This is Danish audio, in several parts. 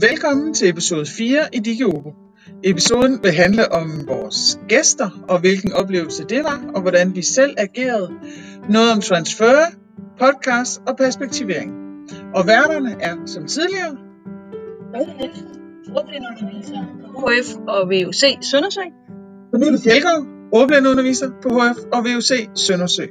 Velkommen til episode 4 i DigiObo. Episoden vil handle om vores gæster og hvilken oplevelse det var, og hvordan vi selv agerede. Noget om transfer, podcast og perspektivering. Og værterne er som tidligere HF og VUC Søndersø. Pernille Fjelgaard, ordblindeunderviser på HF og VUC Søndersø.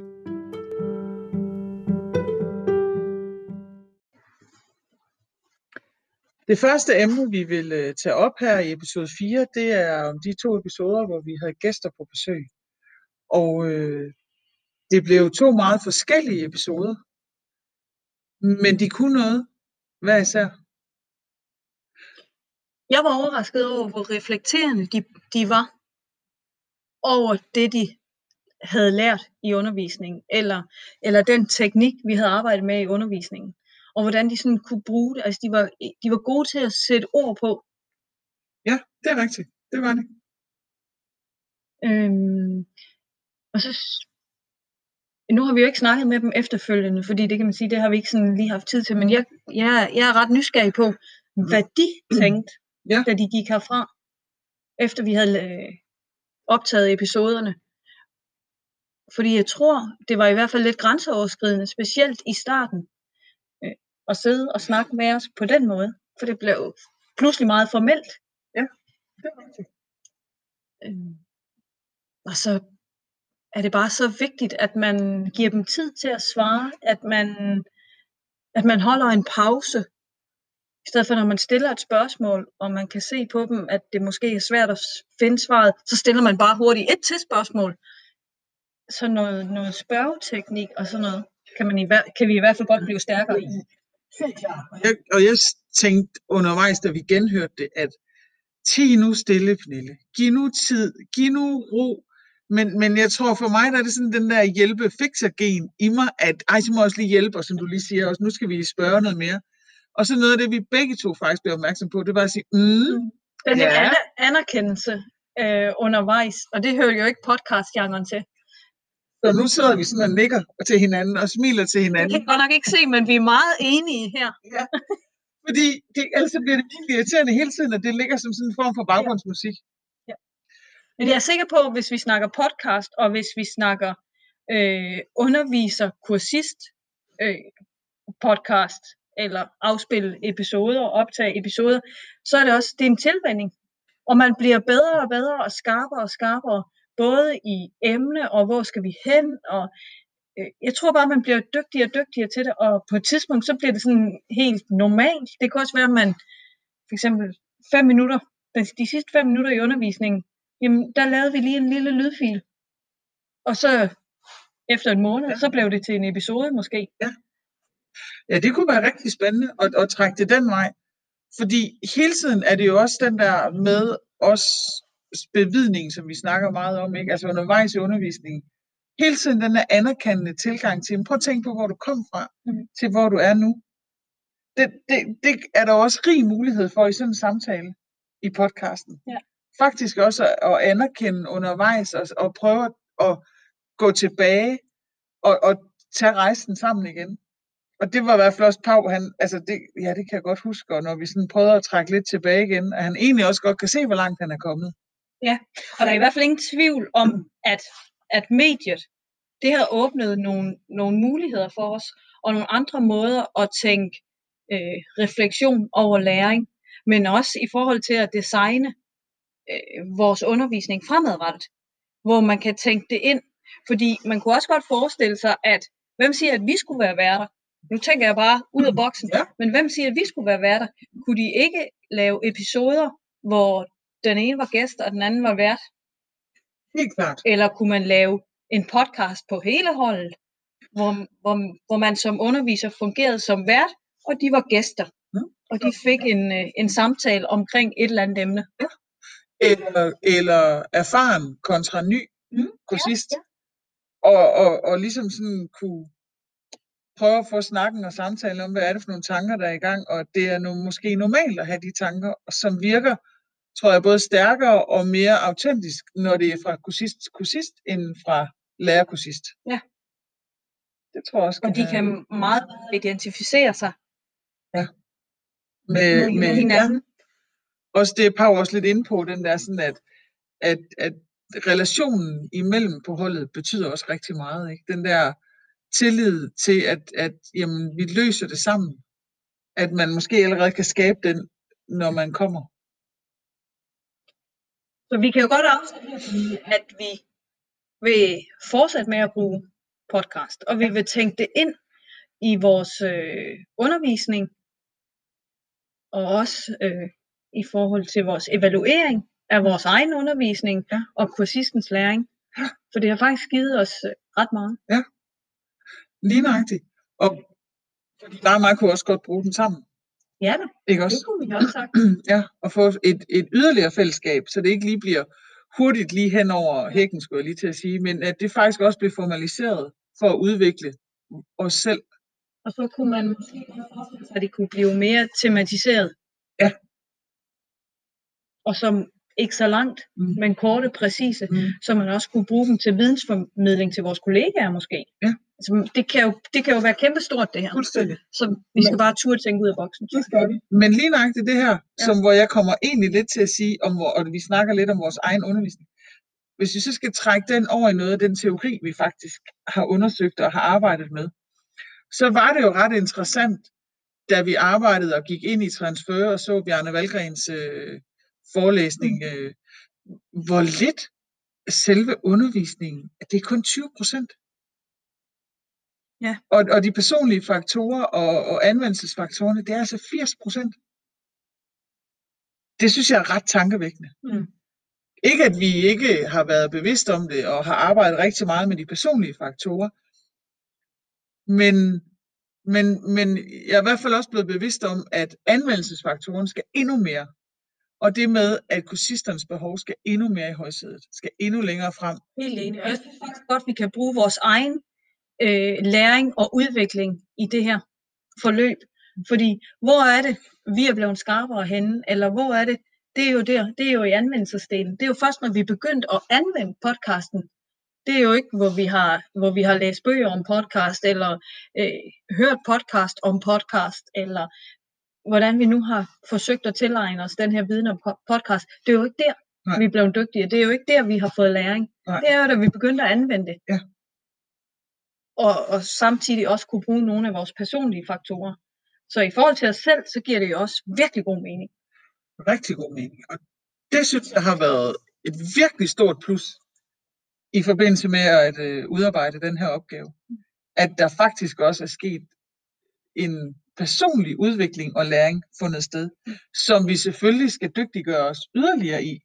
Det første emne, vi vil øh, tage op her i episode 4, det er om de to episoder, hvor vi havde gæster på besøg. Og øh, det blev to meget forskellige episoder, men de kunne noget hver især. Jeg var overrasket over, hvor reflekterende de, de var over det, de havde lært i undervisningen, eller, eller den teknik, vi havde arbejdet med i undervisningen og hvordan de sådan kunne bruge det. Altså, de var, de var gode til at sætte ord på. Ja, det er rigtigt. Det var det. Øhm, og så, nu har vi jo ikke snakket med dem efterfølgende, fordi det kan man sige, det har vi ikke sådan lige haft tid til, men jeg, jeg, jeg er ret nysgerrig på, hvad de tænkte, ja. da de gik herfra, efter vi havde øh, optaget episoderne. Fordi jeg tror, det var i hvert fald lidt grænseoverskridende, specielt i starten, at sidde og snakke med os på den måde. For det blev pludselig meget formelt. Ja, det er rigtigt. Øhm, og så er det bare så vigtigt, at man giver dem tid til at svare, at man, at man holder en pause, i stedet for når man stiller et spørgsmål, og man kan se på dem, at det måske er svært at finde svaret, så stiller man bare hurtigt et til spørgsmål. Så noget, noget spørgeteknik og sådan noget, kan, man i, kan vi i hvert fald godt blive stærkere i. Helt klart. Jeg, og jeg tænkte undervejs, da vi genhørte det, at ti nu stille, Pernille. Giv nu tid. Giv nu ro. Men, men jeg tror for mig, der er det sådan den der hjælpe gen i mig, at ej, så må også lige hjælpe, og som du lige siger, også nu skal vi spørge noget mere. Og så noget af det, vi begge to faktisk blev opmærksom på, det var at sige, mm, mm. Den ja. anerkendelse øh, undervejs, og det hører jo ikke podcast til. Så nu sidder vi sådan og nikker til hinanden og smiler til hinanden. Det kan godt nok ikke se, men vi er meget enige her. Ja. Fordi det, ellers bliver det virkelig irriterende hele tiden, at det ligger som sådan en form for baggrundsmusik. Ja. Men jeg er sikker på, at hvis vi snakker podcast, og hvis vi snakker øh, underviser, kursist, øh, podcast, eller afspille episoder og optage episoder, så er det også det er en tilvænding. Og man bliver bedre og bedre og skarpere og skarpere både i emne og hvor skal vi hen, og øh, jeg tror bare, man bliver dygtigere og dygtigere til det, og på et tidspunkt, så bliver det sådan helt normalt. Det kan også være, at man for eksempel fem minutter, de sidste fem minutter i undervisningen, jamen der lavede vi lige en lille lydfil, og så efter en måned, ja. så blev det til en episode måske. Ja, ja det kunne være rigtig spændende at, at trække det den vej. Fordi hele tiden er det jo også den der med os bevidning, som vi snakker meget om, ikke? altså undervejs i undervisningen, hele tiden den der anerkendende tilgang til, prøv at tænke på, hvor du kom fra, mm. til hvor du er nu. Det, det, det er der også rig mulighed for i sådan en samtale i podcasten. Ja. Faktisk også at, at anerkende undervejs og, og prøve at gå tilbage og, og tage rejsen sammen igen. Og det var i hvert fald også Pau, han, altså det, ja, det kan jeg godt huske, og når vi sådan prøvede at trække lidt tilbage igen, at han egentlig også godt kan se, hvor langt han er kommet. Ja, og der er i hvert fald ingen tvivl om, at, at mediet, det har åbnet nogle, nogle muligheder for os, og nogle andre måder at tænke øh, refleksion over læring, men også i forhold til at designe øh, vores undervisning fremadrettet, hvor man kan tænke det ind. Fordi man kunne også godt forestille sig, at hvem siger, at vi skulle være værter? Nu tænker jeg bare ud af boksen. Ja. Men hvem siger, at vi skulle være værter? Kunne de ikke lave episoder, hvor den ene var gæst, og den anden var vært? Helt klart. Eller kunne man lave en podcast på hele holdet, hvor, hvor, hvor man som underviser fungerede som vært, og de var gæster. Mm. Og de fik en, øh, en samtale omkring et eller andet emne. Ja. Eller, eller erfaren kontra ny mm. kursist. Ja, ja. Og, og, og ligesom sådan kunne prøve at få snakken og samtalen om, hvad er det for nogle tanker, der er i gang, og det er nu måske normalt at have de tanker, som virker tror jeg, både stærkere og mere autentisk, når det er fra kursist til kursist, end fra lærerkursist. Ja. Det tror jeg også. Og de kan meget identificere sig. Ja. med, med med hinanden. også det er Pau også lidt inde på, den der sådan, at, at, at relationen imellem på holdet betyder også rigtig meget. Ikke? Den der tillid til, at, at jamen, vi løser det sammen. At man måske allerede kan skabe den, når man kommer. Så vi kan jo godt afsløre, at vi vil fortsætte med at bruge podcast, og vi vil tænke det ind i vores øh, undervisning, og også øh, i forhold til vores evaluering af vores egen undervisning Ja. og kursistens læring. Ja. For det har faktisk givet os øh, ret meget. Lige nøjagtigt. Og fordi dig og mig kunne også godt bruge den sammen. Ja da, Ikke det også? kunne vi også sagt. Ja, og få et, et yderligere fællesskab, så det ikke lige bliver hurtigt lige hen over hækken, skulle jeg lige til at sige, men at det faktisk også bliver formaliseret for at udvikle os selv. Og så kunne man måske godt forestille sig, at det kunne blive mere tematiseret. Ja. Og som ikke så langt, Mm. men korte, præcise, Mm. så man også kunne bruge dem til vidensformidling til vores kollegaer måske. Ja. Altså, det, kan jo, det kan jo være kæmpestort det her. Fuldstændig. Så vi skal bare turde tænke ud af boksen. Men lige nøjagtigt det her, Ja. som hvor jeg kommer egentlig lidt til at sige, om, og vi snakker lidt om vores egen undervisning. Hvis vi så skal trække den over i noget af den teori, vi faktisk har undersøgt og har arbejdet med, så var det jo ret interessant, da vi arbejdede og gik ind i transfer og så Bjarne Valgrens øh, forelæsning, øh, hvor lidt selve undervisningen, at det er kun 20 procent. Ja. Og, og de personlige faktorer og, og anvendelsesfaktorerne, det er altså 80 procent. Det synes jeg er ret tankevækkende. Mm. Ikke at vi ikke har været bevidste om det og har arbejdet rigtig meget med de personlige faktorer, men, men, men jeg er i hvert fald også blevet bevidst om, at anvendelsesfaktoren skal endnu mere. Og det med, at kursisternes behov skal endnu mere i højsædet, skal endnu længere frem. Helt enig. Og jeg synes faktisk godt, vi kan bruge vores egen øh, læring og udvikling i det her forløb. Fordi hvor er det, vi er blevet skarpere henne, eller hvor er det, det er jo der, det er jo i anvendelsesdelen. Det er jo først, når vi er begyndt at anvende podcasten. Det er jo ikke, hvor vi har, hvor vi har læst bøger om podcast, eller øh, hørt podcast om podcast, eller hvordan vi nu har forsøgt at tilegne os den her viden om po- podcast. Det er jo ikke der, Nej. vi er blevet dygtige. Det er jo ikke der, vi har fået læring. Nej. Det er jo, da vi begyndte at anvende det. Ja. Og, og samtidig også kunne bruge nogle af vores personlige faktorer. Så i forhold til os selv, så giver det jo også virkelig god mening. Rigtig god mening. Og det synes jeg har været et virkelig stort plus i forbindelse med at øh, udarbejde den her opgave. At der faktisk også er sket en personlig udvikling og læring fundet sted, som vi selvfølgelig skal dygtiggøre os yderligere i.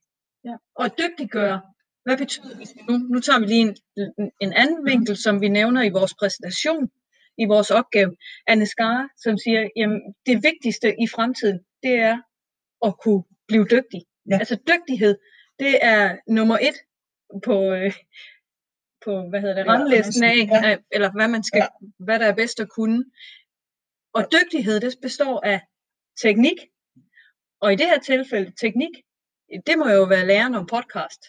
Ja. Og dygtiggøre, hvad betyder det? Nu, nu tager vi lige en, en anden vinkel, som vi nævner i vores præsentation, i vores opgave. Anne Skare, som siger, jamen det vigtigste i fremtiden, det er at kunne blive dygtig. Ja. Altså dygtighed, det er nummer et på, øh, på hvad hedder det, ranglisten af, ja. eller hvad man skal, Ja. hvad der er bedst at kunne. Og dygtighed, det består af teknik, og i det her tilfælde teknik, det må jo være læren om podcast.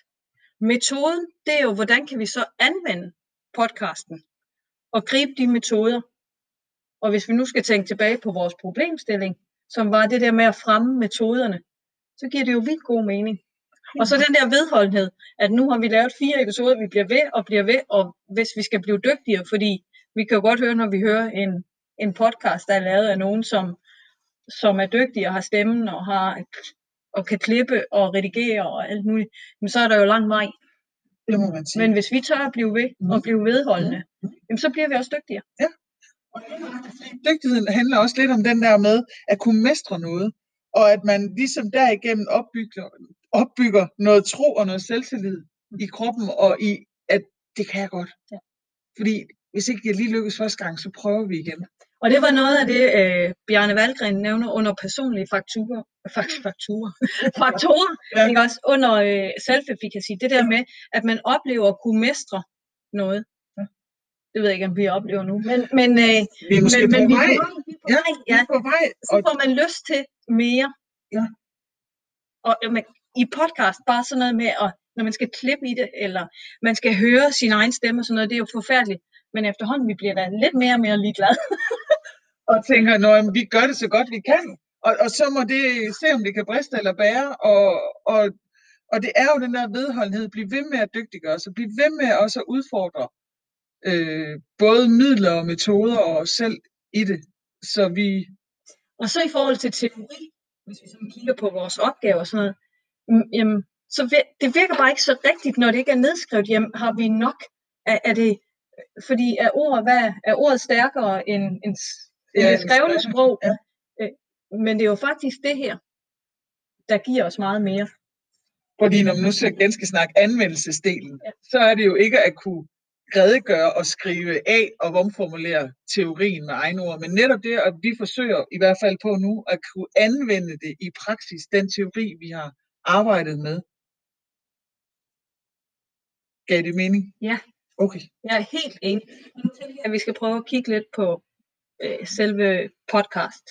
Metoden, det er jo, hvordan kan vi så anvende podcasten og gribe de metoder. Og hvis vi nu skal tænke tilbage på vores problemstilling, som var det der med at fremme metoderne, så giver det jo vildt god mening. Og så den der vedholdenhed, at nu har vi lavet fire episoder, vi bliver ved og bliver ved, og hvis vi skal blive dygtigere, fordi vi kan jo godt høre, når vi hører en, en podcast, der er lavet af nogen, som, som er dygtige og har stemmen og har og kan klippe og redigere og alt muligt, men så er der jo lang vej. Det må man sige. Men hvis vi tør at blive ved og blive vedholdende, jamen, så bliver vi også dygtigere. Dygtigheden handler også lidt om den der med at kunne mestre noget, og at man ligesom derigennem opbygger, opbygger noget tro og noget selvtillid i kroppen, og i, at det kan jeg godt. Ja. Fordi hvis ikke det lige lykkes første gang, så prøver vi igen. Og det var noget af det, øh, Bjarne Valgren nævner under personlige fakturer. Fakt, fakturer. faktorer, Ja. ja. ikke også? Under øh, self-efficacy. Det der med, at man oplever at kunne mestre noget. Ja. Det ved jeg ikke, om vi oplever nu. Men, men, øh, Vi er måske men, men på vi vej. er på. Vi er på Ja, vej. Vi Ja. er på vej. Så får man lyst til mere. Ja. Og øh, man, i podcast, bare sådan noget med, at, når man skal klippe i det, eller man skal høre sin egen stemme og sådan noget, det er jo forfærdeligt. Men efterhånden, vi bliver da lidt mere og mere ligeglade. og tænker, når vi gør det så godt vi kan, Og, og så må det se, om det kan briste eller bære, og, og, og det er jo den der vedholdenhed, blive ved med at dygtiggøre sig, blive ved med også at udfordre øh, både midler og metoder og os selv i det, så vi... Og så i forhold til teori, hvis vi sådan kigger på vores opgaver og sådan noget, mm, jamen, så vir- det virker bare ikke så rigtigt, når det ikke er nedskrevet. Jamen, har vi nok? Er, er det, fordi er ordet, hvad, er ordet stærkere end, end, end Ja, det skrevne sprog? ja. Øh, Men det er jo faktisk det her, der giver os meget mere. Fordi når man nu skal ganske snakke anvendelsesdelen, så er det jo ikke at kunne redegøre og skrive af og omformulere teorien med egne ord, men netop det, at vi forsøger i hvert fald på nu at kunne anvende det i praksis, den teori, vi har arbejdet med. Gav det mening? Ja. Okay. Jeg er helt enig. Nu tænker jeg, at vi skal prøve at kigge lidt på øh, selve podcast.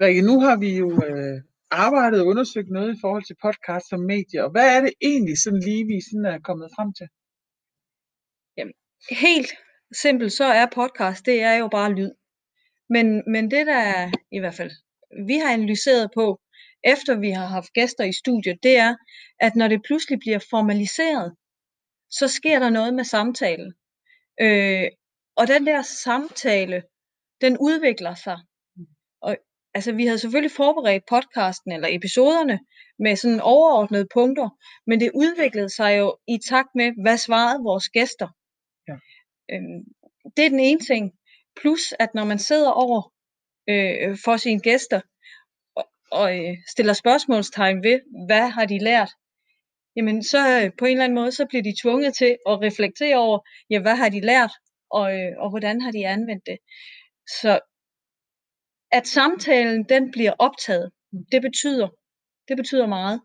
Rikke, nu har vi jo øh, arbejdet og undersøgt noget i forhold til podcast som medie, og hvad er det egentlig sådan lige, vi sådan er kommet frem til? Helt simpelt, så er podcast, det er jo bare lyd. Men, men det, der er, i hvert fald vi har analyseret på, efter vi har haft gæster i studiet, det er, at når det pludselig bliver formaliseret, så sker der noget med samtalen. Øh, og den der samtale, den udvikler sig. Og altså, vi havde selvfølgelig forberedt podcasten eller episoderne med sådan overordnede punkter, men det udviklede sig jo i takt med, hvad svarede vores gæster. Ja. Øhm, det er den ene ting. Plus, at når man sidder over øh, for sine gæster og, og øh, stiller spørgsmålstegn ved, hvad har de lært, jamen så øh, på en eller anden måde, så bliver de tvunget til at reflektere over, ja, hvad har de lært, og, øh, og hvordan har de anvendt det. Så at samtalen den bliver optaget, det betyder, det betyder meget,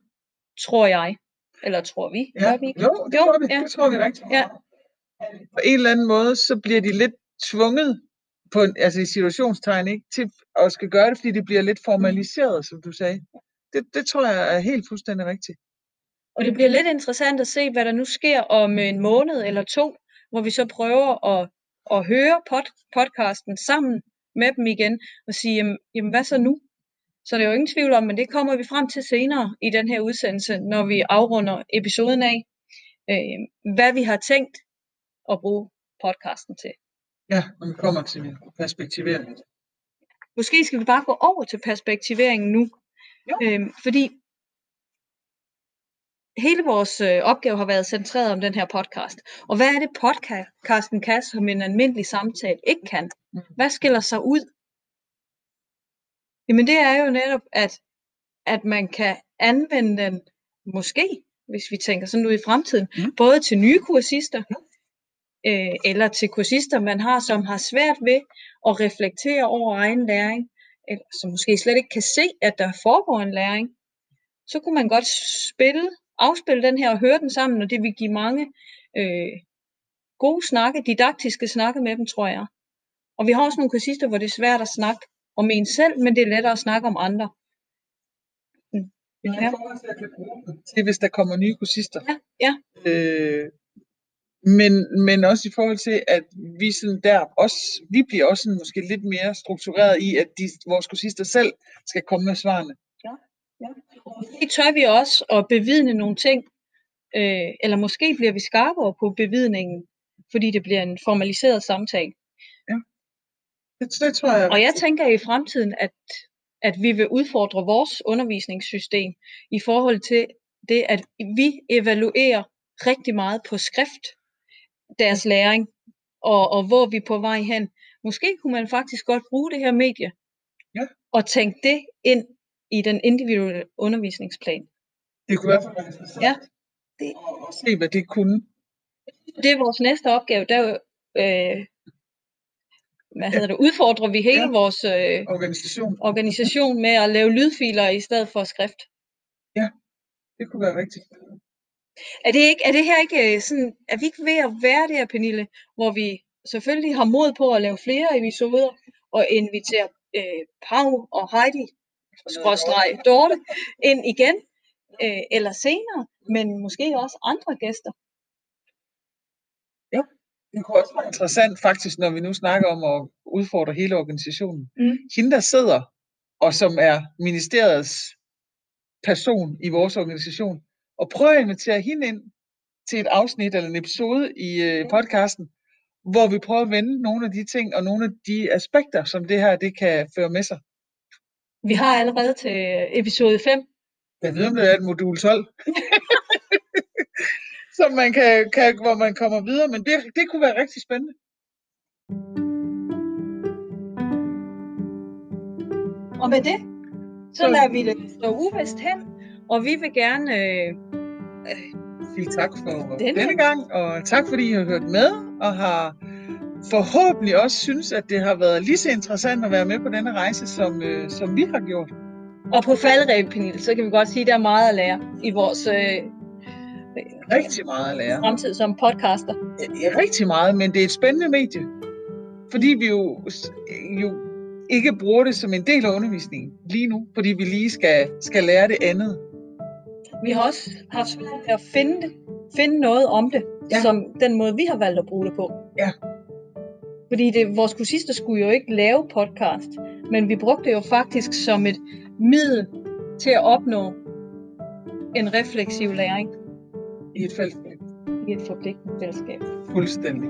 tror jeg. Eller tror vi? Ja, vi ikke? jo, det Jo, tror vi, ja. det tror vi rigtig Ja. På en eller anden måde, så bliver de lidt tvunget på en, altså i situationstegn, ikke, til at skal gøre det, fordi det bliver lidt formaliseret, som du sagde. Det, det tror jeg er helt fuldstændig rigtigt. Og det bliver lidt interessant at se, hvad der nu sker om en måned eller to, hvor vi så prøver at, at høre pod, podcasten sammen med dem igen og sige, jamen, jamen hvad så nu? Så der er jo ingen tvivl om, men det kommer vi frem til senere i den her udsendelse, når vi afrunder episoden af, øh, hvad vi har tænkt at bruge podcasten til. Ja, når vi kommer til perspektivering. Måske skal vi bare gå over til perspektiveringen nu, Jo. øhm, fordi hele vores øh, opgave har været centreret om den her podcast. Og hvad er det podcasten kan, som en almindelig samtale ikke kan? Mm. Hvad skiller sig ud? Jamen det er jo netop, at, at man kan anvende den, måske, hvis vi tænker sådan ud i fremtiden, Mm. både til nye kursister, øh, eller til kursister, man har, som har svært ved at reflektere over egen læring, eller som måske slet ikke kan se, at der foregår en læring, så kunne man godt spille, afspille den her og høre den sammen, og det vil give mange øh, gode snakke, didaktiske snakke med dem, tror jeg. Og vi har også nogle kursister, hvor det er svært at snakke om en selv, men det er lettere at snakke om andre. Ja, Ja. til, at jeg kan bruge det til, hvis der kommer nye kursister. Ja, ja. Øh, men, men også i forhold til, at vi sådan der også, vi bliver også sådan måske lidt mere struktureret i, at de, vores kursister selv skal komme med svarene. Det tør vi også at bevidne nogle ting, øh, eller måske bliver vi skarpere på bevidningen, fordi det bliver en formaliseret samtale. Det, det tror jeg. Og jeg tænker i fremtiden, at, at vi vil udfordre vores undervisningssystem i forhold til det, at vi evaluerer rigtig meget på skrift, deres læring, og, og hvor vi er på vej hen. Måske kunne man faktisk godt bruge det her medie, Ja. og tænke det ind i den individuelle undervisningsplan. Det kunne i hvert fald være interessant Ja, det- at, at se, hvad det kunne. Det er vores næste opgave, der øh, hvad hedder det, udfordrer vi hele Ja. vores øh, Organisation, organisation med at lave lydfiler i stedet for skrift. det kunne være rigtigt. Er det, ikke, er det her ikke øh, sådan, er vi ikke ved at være der, Pernille, hvor vi selvfølgelig har mod på at lave flere episoder og invitere øh, Pau og Heidi, skråstreg Dorte, ind igen, øh, eller senere, men måske også andre gæster. Det kunne også være interessant faktisk, når vi nu snakker om at udfordre hele organisationen. Mm. Hende, der sidder, og som er ministeriets person i vores organisation, og prøve at invitere hende ind til et afsnit eller en episode i øh, podcasten, hvor vi prøver at vende nogle af de ting og nogle af de aspekter, som det her det kan føre med sig. Vi har allerede til episode 5. Jeg ved, om det er et modul 12. som man kan, kan, hvor man kommer videre, men det, det kunne være rigtig spændende. Og med det, så Så- lader vi det stå uvist hen, og vi vil gerne øh, Sige tak for Denne. denne gang, og tak fordi I har hørt med, og har forhåbentlig også synes, at det har været lige så interessant at være med på denne rejse, som, øh, som vi har gjort. Og på faldrev, Pernille, så kan vi godt sige, at der er meget at lære i vores øh, Rigtig meget at lære. fremtid som podcaster. Ja, rigtig meget, men det er et spændende medie. Fordi vi jo, jo ikke bruger det som en del af undervisningen lige nu, fordi vi lige skal, skal lære det andet. Vi har også haft svært ved at finde, det, finde noget om det, ja. som den måde, vi har valgt at bruge det på. Ja. Fordi det, vores kursister skulle jo ikke lave podcast, men vi brugte det jo faktisk som et middel til at opnå en refleksiv læring I et fællesskab. i et forpligtende fællesskab. Fuldstændig.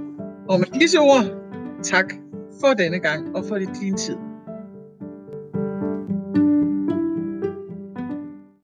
Og med disse ord, tak for denne gang og for din tid.